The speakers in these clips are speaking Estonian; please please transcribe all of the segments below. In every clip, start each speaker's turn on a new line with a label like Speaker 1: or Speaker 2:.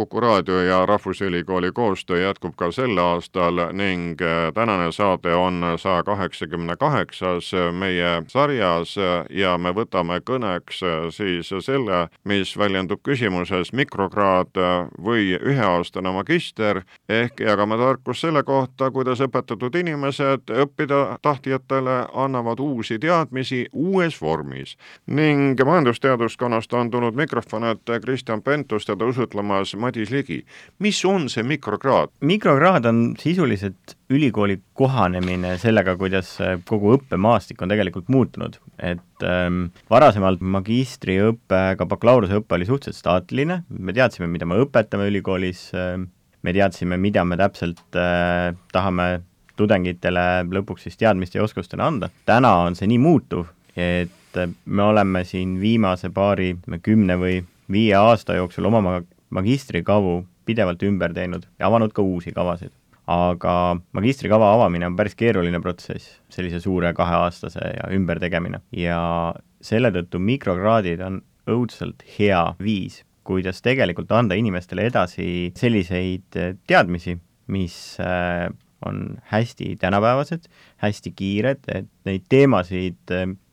Speaker 1: Kuku raadio ja Rahvusülikooli koostöö jätkub ka sel aastal ning äh, tänane saade on saja kaheksakümne kaheksas meie sarjas ja me võtame kõneks äh, siis selle, mis väljendub küsimuses mikrokraad või üheaastane magister ehk jagame tarkust selle kohta, kuidas õpetatud inimesed õppida tahtjatele annavad uusi teadmisi uues vormis. ning majandusteaduskonnast on tulnud mikrofon ette Kristjan Pentus teda usutlemas Madis Ligi, mis on see mikrokraad?
Speaker 2: mikrokraad on sisuliselt ülikooli kohanemine sellega, kuidas kogu õppemaastik on tegelikult muutunud, et ähm, varasemalt magistriõpe, ka bakalaureuseõpe oli suhteliselt staatiline, me teadsime, mida me õpetame ülikoolis äh,, me teadsime, mida me täpselt äh, tahame tudengitele lõpuks siis teadmiste ja oskustena anda, täna on see nii muutuv, et me oleme siin viimase paari, kümne või viie aasta jooksul oma magistrikavu pidevalt ümber teinud ja avanud ka uusi kavasid. aga magistrikava avamine on päris keeruline protsess, sellise suure kaheaastase ja ümbertegemine. ja selle tõttu mikrokraadid on õudselt hea viis, kuidas tegelikult anda inimestele edasi selliseid teadmisi, mis äh, on hästi tänapäevased, hästi kiired, et neid teemasid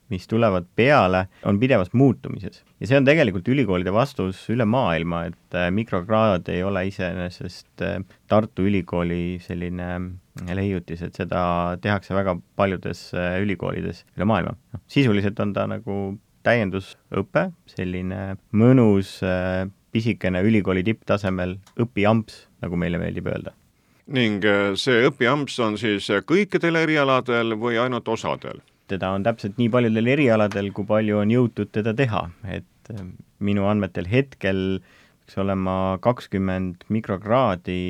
Speaker 2: mis tulevad peale, on pidevas muutumises. ja see on tegelikult ülikoolide vastus üle maailma, et äh, mikrokraad ei ole iseenesest äh, Tartu Ülikooli selline äh, leiutis, et seda tehakse väga paljudes ülikoolides üle maailma. noh, sisuliselt on ta nagu täiendusõpe, selline mõnus pisikene ülikooli tipptasemel õpiamps, nagu meile meeldib öelda
Speaker 1: ning see õpiamps on siis kõikidel erialadel või ainult osadel?
Speaker 2: Teda on täpselt nii paljudel erialadel, kui palju on jõutud teda teha, et äh, minu andmetel hetkel peaks olema kakskümmend mikrokraadi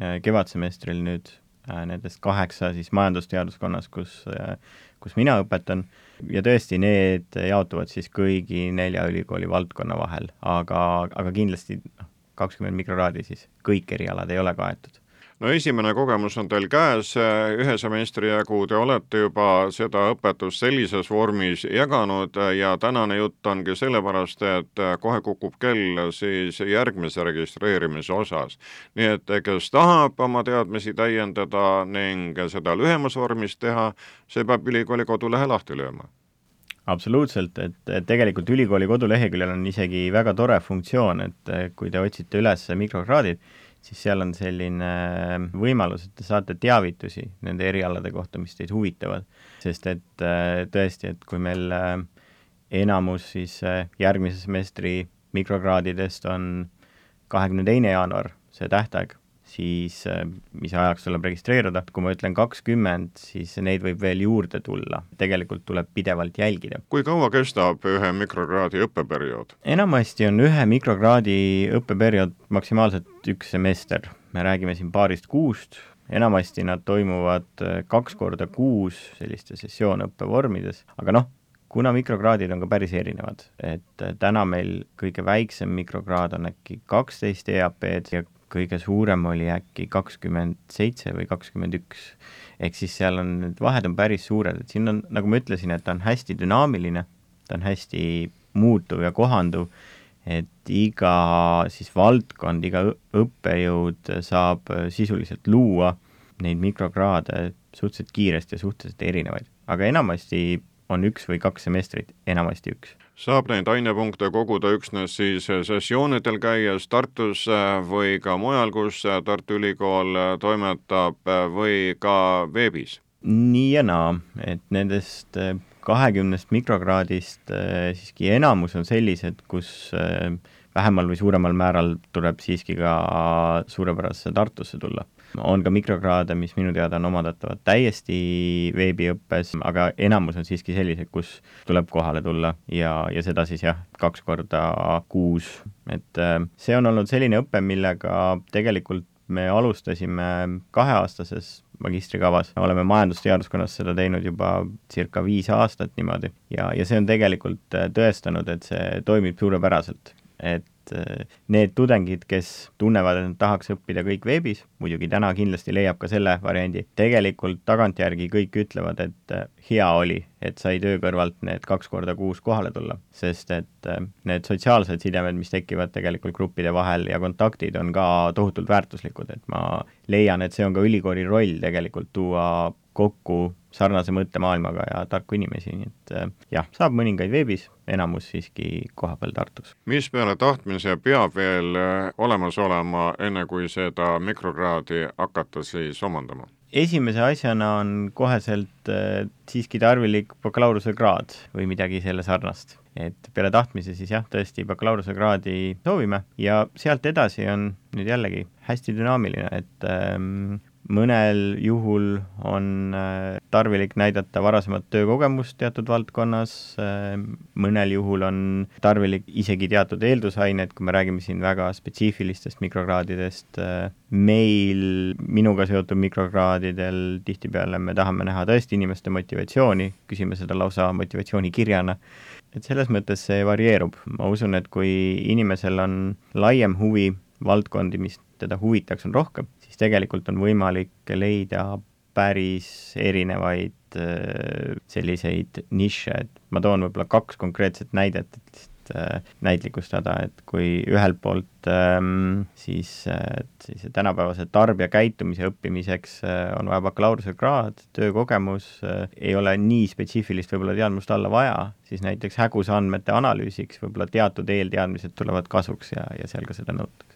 Speaker 2: äh, kevadsemestril nüüd, äh, nendest kaheksa siis majandusteaduskonnas, kus, kus mina õpetan, ja tõesti, need jaotuvad siis kõigi nelja ülikooli valdkonna vahel, aga, aga kindlasti noh, kakskümmend mikrokraadi siis, kõik erialad ei ole kaetud
Speaker 1: no esimene kogemus on teil käes, ühe semestri jagu te olete juba seda õpetust sellises vormis jaganud ja tänane jutt ongi sellepärast, et kohe kukub kell siis järgmise registreerimise osas. nii et kes tahab oma teadmisi täiendada ning seda lühemas vormis teha, see peab ülikooli kodulehe lahti lööma
Speaker 2: absoluutselt, et tegelikult ülikooli koduleheküljel on isegi väga tore funktsioon, et kui te otsite üles mikrokraadid, siis seal on selline võimalus, et te saate teavitusi nende erialade kohta, mis teid huvitavad. sest et äh, tõesti, et kui meil äh, enamus siis äh, järgmise semestri mikrokraadidest on kahekümne teine jaanuar, see tähtaeg, siis äh, mis ajaks tuleb registreeruda, kui ma ütlen kakskümmend, siis neid võib veel juurde tulla. tegelikult tuleb pidevalt jälgida.
Speaker 1: kui kaua kestab ühe mikrokraadi õppeperiood?
Speaker 2: enamasti on ühe mikrokraadi õppeperiood maksimaalselt üks semester. me räägime siin paarist kuust, enamasti nad toimuvad äh, kaks korda kuus selliste sessioonõppe vormides, aga noh, kuna mikrokraadid on ka päris erinevad, et äh, täna meil kõige väiksem mikrokraad on äkki kaksteist EAP-d ja kõige suurem oli äkki kakskümmend seitse või kakskümmend üks. ehk siis seal on, need vahed on päris suured, et siin on, nagu ma ütlesin, et ta on hästi dünaamiline, ta on hästi muutuv ja kohanduv, et iga siis valdkond, iga õppejõud saab sisuliselt luua neid mikrokraade suhteliselt kiiresti ja suhteliselt erinevaid. aga enamasti on üks või kaks semestrit, enamasti üks
Speaker 1: saab neid ainepunkte koguda üksnes siis sessioonidel käies Tartus äh, või ka mujal, kus äh, Tartu Ülikool äh, toimetab või ka veebis?
Speaker 2: nii ja naa, et nendest kahekümnest mikrokraadist siiski enamus on sellised, kus vähemal või suuremal määral tuleb siiski ka suurepärasesse Tartusse tulla. On ka mikrokraade, mis minu teada on omandatavad täiesti veebiõppes, aga enamus on siiski sellised, kus tuleb kohale tulla ja, ja seda siis jah, kaks korda kuus, et äh, see on olnud selline õpe, millega tegelikult me alustasime kaheaastases magistrikavas, oleme majandusteaduskonnas seda teinud juba circa viis aastat niimoodi ja, ja see on tegelikult äh, tõestanud, et see toimib suurepäraselt et äh, need tudengid, kes tunnevad, et nad tahaks õppida kõik veebis, muidugi täna kindlasti leiab ka selle variandi, tegelikult tagantjärgi kõik ütlevad, et äh, hea oli, et sai töö kõrvalt need kaks korda kuus kohale tulla, sest et äh, need sotsiaalsed sidemed, mis tekivad tegelikult gruppide vahel ja kontaktid on ka tohutult väärtuslikud, et ma leian, et see on ka ülikooli roll tegelikult tuua kokku sarnase mõttemaailmaga ja tarku inimesi, nii et äh, jah, saab mõningaid veebis, enamus siiski kohapeal Tartus.
Speaker 1: mis peale tahtmise peab veel äh, olemas olema, enne kui seda mikrokraadi hakata siis omandama?
Speaker 2: esimese asjana on koheselt äh, siiski tarvilik bakalaureusekraad või midagi selle sarnast. et peale tahtmise siis jah, tõesti bakalaureusekraadi soovime ja sealt edasi on nüüd jällegi hästi dünaamiline, et ähm, mõnel juhul on äh, tarvilik näidata varasemat töökogemust teatud valdkonnas, äh, mõnel juhul on tarvilik isegi teatud eeldusained, kui me räägime siin väga spetsiifilistest mikrokraadidest, äh, meil, minuga seotud mikrokraadidel tihtipeale me tahame näha tõesti inimeste motivatsiooni, küsime seda lausa motivatsioonikirjana, et selles mõttes see varieerub, ma usun, et kui inimesel on laiem huvi valdkondi, mis teda huvitaks, on rohkem, siis tegelikult on võimalik leida päris erinevaid äh, selliseid nišše, et ma toon võib-olla kaks konkreetset näidet, et lihtsalt äh, näitlikustada, et kui ühelt poolt ähm, siis, siis tänapäevase tarbija käitumise õppimiseks äh, on vaja bakalaureusekraad, töökogemus, ei ole nii spetsiifilist võib-olla teadmust alla vaja, siis näiteks hägusandmete analüüsiks võib-olla teatud eelteadmised tulevad kasuks ja, ja seal ka seda nõutakse.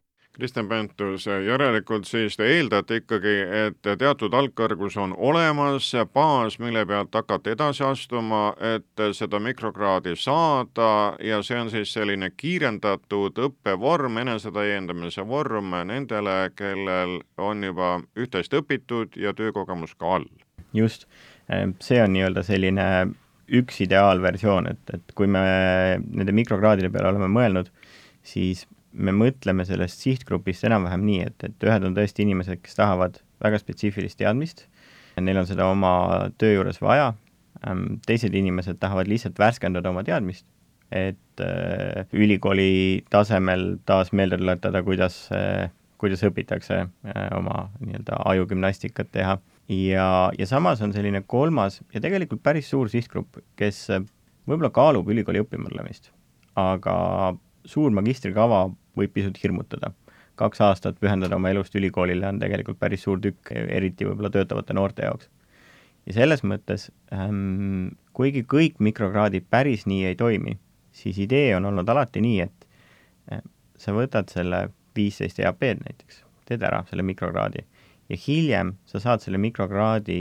Speaker 1: Kristjan Pentus, järelikult siis te eeldate ikkagi, et teatud algkõrgus on olemas baas, mille pealt hakata edasi astuma, et seda mikrokraadi saada ja see on siis selline kiirendatud õppevorm, enesetäiendamise vorm nendele, kellel on juba üht-teist õpitud ja töökogemus ka all.
Speaker 2: just, see on nii-öelda selline üks ideaalversioon, et, et kui me nende mikrokraadide peale oleme mõelnud, siis me mõtleme sellest sihtgrupist enam-vähem nii, et, et ühed on tõesti inimesed, kes tahavad väga spetsiifilist teadmist, neil on seda oma töö juures vaja, ähm, teised inimesed tahavad lihtsalt värskendada oma teadmist, et äh, ülikooli tasemel taas meelde tuletada, kuidas äh,, kuidas õpitakse äh, oma nii-öelda ajugümnastikat teha. ja, ja samas on selline kolmas ja tegelikult päris suur sihtgrupp, kes äh, võib-olla kaalub ülikooli õppima tulemist, aga suur magistrikava võib pisut hirmutada. kaks aastat pühendada oma elust ülikoolile on tegelikult päris suur tükk, eriti võib-olla töötavate noorte jaoks. ja selles mõttes ähm,, kuigi kõik mikrokraadid päris nii ei toimi, siis idee on olnud alati nii, et äh, sa võtad selle viisteist EAP-d näiteks, teed ära selle mikrokraadi ja hiljem sa saad selle mikrokraadi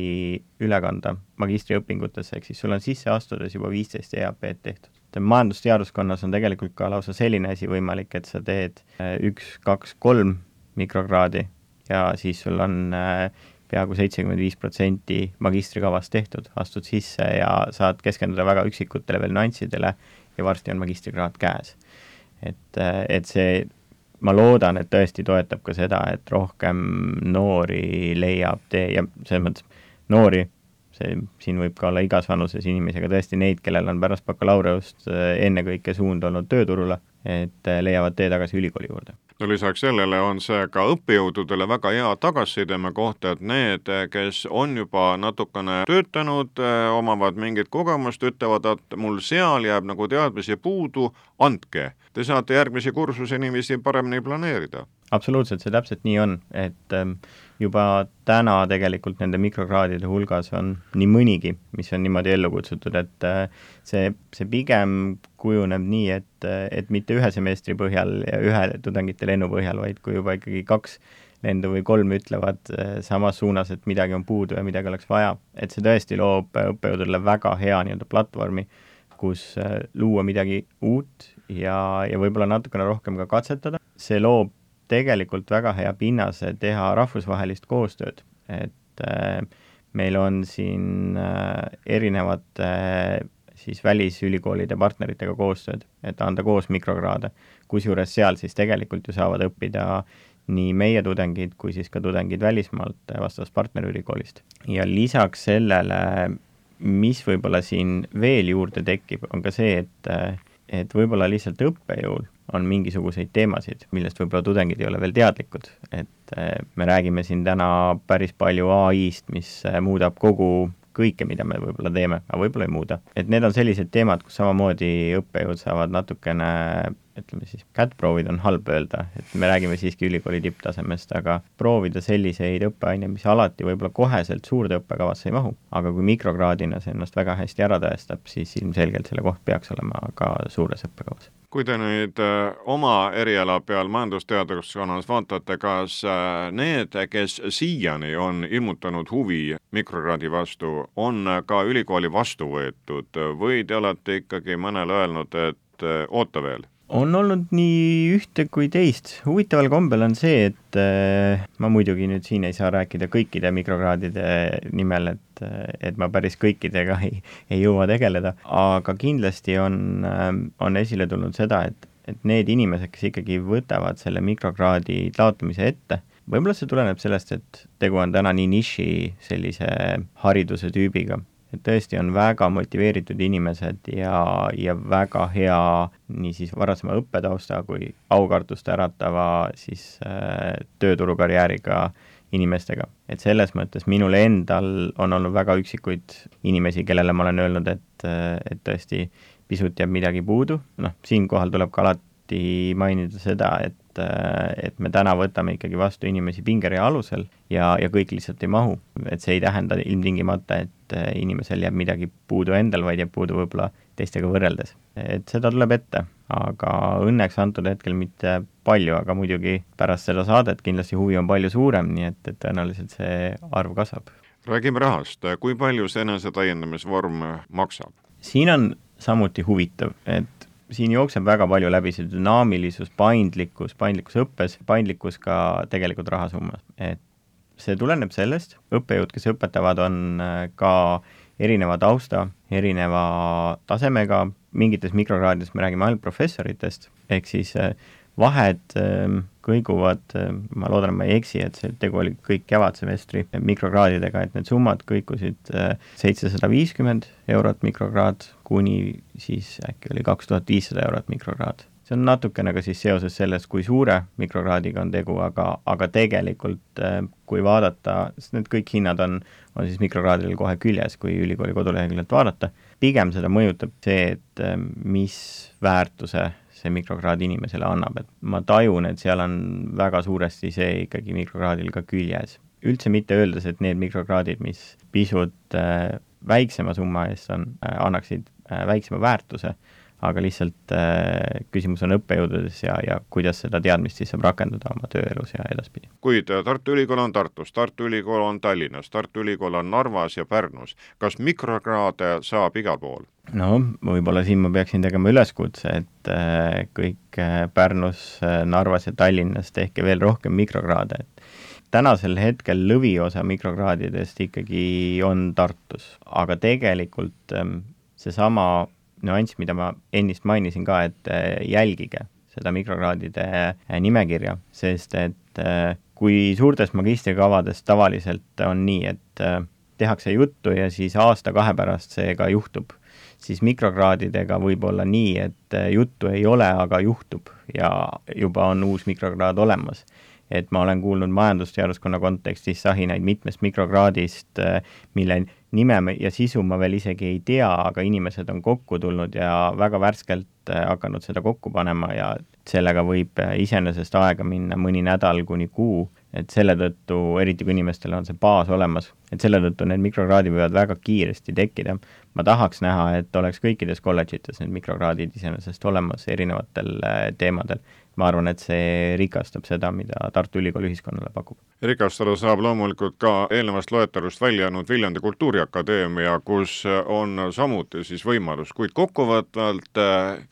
Speaker 2: üle kanda magistriõpingutesse, ehk siis sul on sisse astudes juba viisteist EAP-d tehtud majandusteaduskonnas on tegelikult ka lausa selline asi võimalik, et sa teed äh, üks, kaks, kolm mikrokraadi ja siis sul on äh, peaaegu seitsekümmend viis protsenti magistrikavast tehtud, astud sisse ja saad keskenduda väga üksikutele veel nüanssidele ja varsti on magistrikraad käes. et, äh, et see, ma loodan, et tõesti toetab ka seda, et rohkem noori leiab tee ja selles mõttes noori see, siin võib ka olla igas vanuses inimesi, aga tõesti neid, kellel on pärast bakalaureust äh, ennekõike suund olnud tööturule, et äh, leiavad tee tagasi ülikooli juurde
Speaker 1: no lisaks sellele on see ka õppejõududele väga hea tagasisideme koht, et need, kes on juba natukene töötanud, äh, omavad mingit kogemust, ütlevad, et mul seal jääb nagu teadmisi puudu, andke. Te saate järgmisi kursusi niiviisi paremini planeerida.
Speaker 2: absoluutselt, see täpselt nii on, et ähm, juba täna tegelikult nende mikrokraadide hulgas on nii mõnigi, mis on niimoodi ellu kutsutud, et äh, see, see pigem kujuneb nii, et, et mitte ühe semestri põhjal ja ühe tudengite lennu põhjal, vaid kui juba ikkagi kaks lendu või kolm ütlevad äh, samas suunas, et midagi on puudu ja midagi oleks vaja, et see tõesti loob õppejõududele väga hea nii-öelda platvormi, kus äh, luua midagi uut ja, ja võib-olla natukene rohkem ka katsetada, see loob tegelikult väga hea pinnase teha rahvusvahelist koostööd, et äh, meil on siin äh, erinevate äh, siis välisülikoolide partneritega koostööd, et anda koos mikrokraade. kusjuures seal siis tegelikult ju saavad õppida nii meie tudengid kui siis ka tudengid välismaalt vastavast partnerülikoolist. ja lisaks sellele, mis võib-olla siin veel juurde tekib, on ka see, et, et võib-olla lihtsalt õppejõul on mingisuguseid teemasid, millest võib-olla tudengid ei ole veel teadlikud, et me räägime siin täna päris palju ai-st, mis muudab kogu kõike, mida me võib-olla teeme, aga võib-olla ei muuda. et need on sellised teemad, kus samamoodi õppejõud saavad natukene ütleme siis, kättproovid on halb öelda, et me räägime siiski ülikooli tipptasemest, aga proovida selliseid õppeaineid, mis alati võib-olla koheselt suurde õppekavasse ei mahu, aga kui mikrokraadina see ennast väga hästi ära tõestab, siis ilmselgelt selle koht peaks olema ka suures õppekavas
Speaker 1: kui te nüüd äh, oma eriala peal majandusteaduskonnas vaatate, kas äh, need, kes siiani on ilmutanud huvi mikrokraadi vastu, on ka ülikooli vastu võetud või te olete ikkagi mõnele öelnud, et äh, oota veel?
Speaker 2: On olnud nii ühte kui teist. huvitaval kombel on see, et äh, ma muidugi nüüd siin ei saa rääkida kõikide mikrokraadide nimel, et, et ma päris kõikidega ei, ei jõua tegeleda, aga kindlasti on äh,, on esile tulnud seda, et, et need inimesed, kes ikkagi võtavad selle mikrokraadi taotlemise ette, võib-olla see tuleneb sellest, et tegu on täna nii niši sellise hariduse tüübiga, et tõesti on väga motiveeritud inimesed ja, ja väga hea niisiis varasema õppetausta kui aukartust äratava siis äh, tööturukarjääriga inimestega. et selles mõttes minul endal on olnud väga üksikuid inimesi, kellele ma olen öelnud, et, et tõesti pisut jääb midagi puudu, noh, siinkohal tuleb ka alati mainida seda, et et me täna võtame ikkagi vastu inimesi pingerea alusel ja, ja kõik lihtsalt ei mahu. et see ei tähenda ilmtingimata, et et äh, inimesel jääb midagi puudu endal, vaid jääb puudu võib-olla teistega võrreldes. et seda tuleb ette, aga õnneks antud hetkel mitte palju, aga muidugi pärast seda saadet kindlasti huvi on palju suurem, nii et, et tõenäoliselt see arv kasvab.
Speaker 1: räägime rahast, kui palju see enesetäiendamisvorm maksab?
Speaker 2: siin on samuti huvitav, et siin jookseb väga palju läbi see dünaamilisus, paindlikkus, paindlikkus õppes, paindlikkus ka tegelikult rahasummas, et see tuleneb sellest, õppejõud, kes õpetavad, on äh, ka erineva tausta, erineva tasemega, mingites mikrokraadides me räägime ainult professoritest, ehk siis äh, vahed ähm, kõiguvad, äh, ma loodan, ma ei eksi, et see tegu oli kõik kevadsemestri mikrokraadidega, et need summad kõikusid seitsesada viiskümmend eurot mikrokraad kuni siis äkki oli kaks tuhat viissada eurot mikrokraad see on natukene ka siis seoses sellest, kui suure mikrokraadiga on tegu, aga, aga tegelikult äh, kui vaadata, sest need kõik hinnad on, on siis mikrokraadil kohe küljes, kui ülikooli koduleheküljelt vaadata, pigem seda mõjutab see, et äh, mis väärtuse see mikrokraad inimesele annab, et ma tajun, et seal on väga suuresti see ikkagi mikrokraadil ka küljes. üldse mitte öeldes, et need mikrokraadid, mis pisut äh, väiksema summa eest on annaksid väiksema väärtuse aga lihtsalt äh, küsimus on õppejõududes ja, ja kuidas seda teadmist siis saab rakendada oma tööelus ja edaspidi.
Speaker 1: kuid äh, Tartu Ülikool on Tartus, Tartu Ülikool on Tallinnas, Tartu Ülikool on Narvas ja Pärnus. kas mikrokraade saab igal pool?
Speaker 2: no võib-olla siin ma peaksin tegema üleskutse, et äh, kõik äh, Pärnus äh,, Narvas ja Tallinnas tehke veel rohkem mikrokraade, et tänasel hetkel lõviosa mikrokraadidest ikkagi on Tartus, aga tegelikult ähm, seesama nüanss, mida ma ennist mainisin ka, et äh, jälgige seda mikrokraadide äh, nimekirja, sest et äh, kui suurtes magistrikavades tavaliselt on nii, et tehakse juttu ja siis aasta-kahe pärast see ka juhtub, siis mikrokraadidega võib olla nii, et juttu ei ole, aga juhtub ja juba on uus mikrokraad olemas et ma olen kuulnud majandusteaduskonna kontekstis sahinaid mitmest mikrokraadist, mille nime ja sisu ma veel isegi ei tea, aga inimesed on kokku tulnud ja väga värskelt äh, hakanud seda kokku panema ja sellega võib äh, iseenesest aega minna mõni nädal kuni kuu, et selle tõttu, eriti kui inimestel on see baas olemas, et selle tõttu need mikrokraadid võivad väga kiiresti tekkida. ma tahaks näha, et oleks kõikides kolledžites need mikrokraadid iseenesest olemas erinevatel äh, teemadel ma arvan, et see rikastab seda, mida Tartu Ülikool ühiskonnale pakub.
Speaker 1: Rikastada saab loomulikult ka eelnevast loetelust välja jäänud Viljandi Kultuuriakadeemia, kus on samuti siis võimalus, kuid kokkuvõtvalt,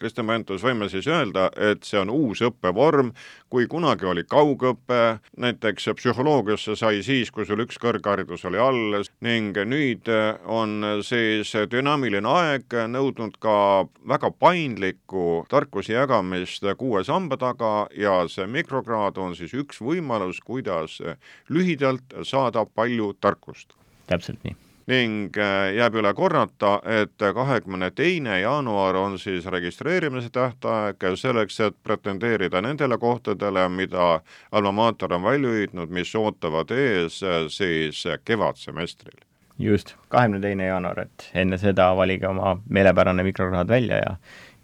Speaker 1: Kristjan Pentus, võime siis öelda, et see on uus õppevorm, kui kunagi oli kaugõpe, näiteks psühholoogiasse sai siis, kui sul üks kõrgharidus oli all ning nüüd on siis dünaamiline aeg nõudnud ka väga paindlikku tarkuse jagamist kuue samba taga ja see mikrokraad on siis üks võimalus, kuidas lühidalt saada palju tarkust.
Speaker 2: täpselt nii
Speaker 1: ning äh, jääb üle korrata, et kahekümne teine jaanuar on siis registreerimise tähtaeg selleks, et pretendeerida nendele kohtadele, mida Alma Mater on välja hüüdnud, mis ootavad ees äh, siis kevadsemestril.
Speaker 2: just, kahekümne teine jaanuar, et enne seda valige oma meelepärane mikrokraad välja ja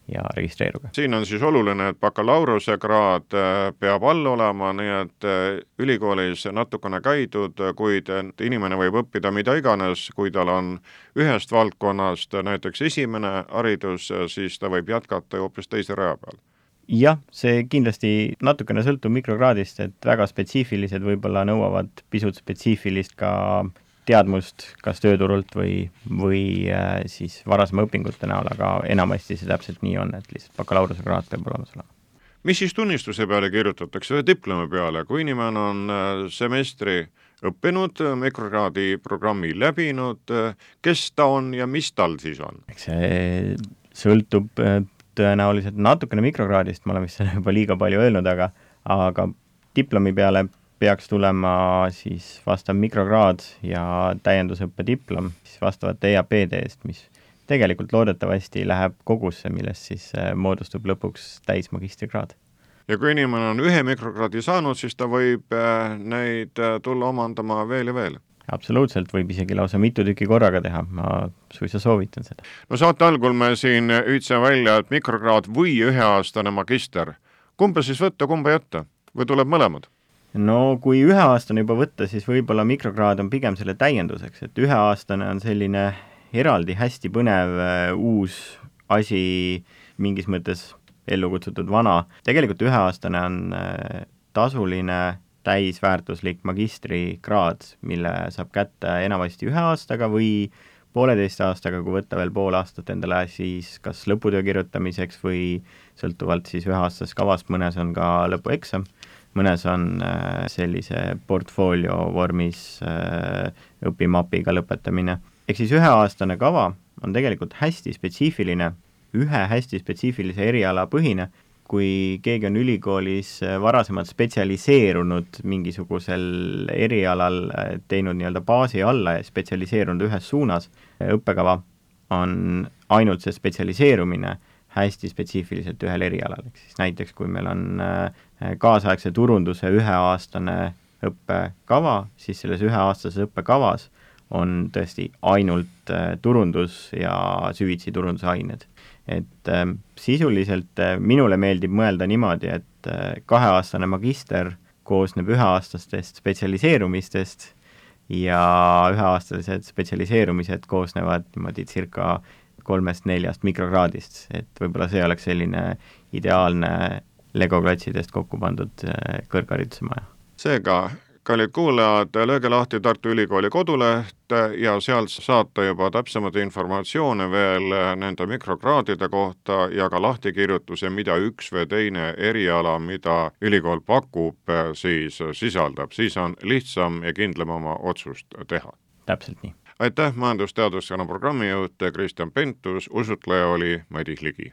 Speaker 2: ja registreeruge.
Speaker 1: siin on siis oluline, et bakalaureusekraad äh, peab all olema, nii et äh, ülikoolis natukene käidud, kuid inimene võib õppida mida iganes, kui tal on ühest valdkonnast näiteks esimene haridus, siis ta võib jätkata hoopis teise rea peal
Speaker 2: jah, see kindlasti natukene sõltub mikrokraadist, et väga spetsiifilised võib-olla nõuavad pisut spetsiifilist ka teadmust kas tööturult või, või äh, siis varasema õpingute näol, aga enamasti see täpselt nii on, et lihtsalt bakalaureusekraad peab olemas olema.
Speaker 1: mis siis tunnistuse peale kirjutatakse, ühe diplomi peale, kui inimene on äh, semestri õppinud, mikrokraadi programmi läbinud, kes ta on ja mis tal siis on?
Speaker 2: eks see sõltub äh, tõenäoliselt natukene mikrokraadist, ma olen vist seda juba liiga palju öelnud, aga aga diplomi peale peaks tulema siis vastav mikrokraad ja täiendusõppe diplom siis vastavate EAP-de eest, mis tegelikult loodetavasti läheb kogusse, millest siis äh, moodustub lõpuks täismagistrikraad.
Speaker 1: ja kui inimene on ühe mikrokraadi saanud, siis ta võib äh, neid äh, tulla omandama veel ja veel?
Speaker 2: absoluutselt, võib isegi lausa mitu tükki korraga teha, ma suisa soovitan seda.
Speaker 1: no saate algul me siin hüüdsime välja, et mikrokraad või üheaastane magister, kumba siis võtta, kumba jätta või tuleb mõlemad?
Speaker 2: No kui üheaastane juba võtta, siis võib-olla mikrokraad on pigem selle täienduseks, et üheaastane on selline eraldi hästi põnev äh, uus asi, mingis mõttes ellu kutsutud vana. tegelikult üheaastane on äh, tasuline täisväärtuslik magistrikraad, mille saab kätte enamasti ühe aastaga või pooleteist aastaga, kui võtta veel pool aastat endale siis kas lõputöö kirjutamiseks või sõltuvalt siis üheaastasest kavast, mõnes on ka lõpueksam mõnes on äh, sellise portfoolio vormis äh, õpimapiga lõpetamine. ehk siis üheaastane kava on tegelikult hästi spetsiifiline, ühe hästi spetsiifilise eriala põhine, kui keegi on ülikoolis äh, varasemalt spetsialiseerunud mingisugusel erialal, teinud nii-öelda baasi alla ja spetsialiseerunud ühes suunas, õppekava on ainult see spetsialiseerumine hästi spetsiifiliselt ühel erialal, ehk siis näiteks kui meil on kaasaegse turunduse üheaastane õppekava, siis selles üheaastases õppekavas on tõesti ainult äh, turundus ja süvitsi turunduse ained. et äh, sisuliselt äh, minule meeldib mõelda niimoodi, et äh, kaheaastane magister koosneb üheaastastest spetsialiseerumistest ja üheaastased spetsialiseerumised koosnevad niimoodi circa kolmest-neljast mikrokraadist, et võib-olla see oleks selline ideaalne legoklotsidest kokku pandud äh, kõrghariduse maja.
Speaker 1: seega, kallid kuulajad, lööge lahti Tartu Ülikooli koduleht ja sealt saate juba täpsemat informatsiooni veel nende mikrokraadide kohta ja ka lahtikirjutuse, mida üks või teine eriala, mida ülikool pakub, siis sisaldab, siis on lihtsam ja kindlam oma otsust teha.
Speaker 2: täpselt nii
Speaker 1: aitäh, majandusteaduskonna programmijuht Kristjan Pentus, usutleja oli Madis Ligi.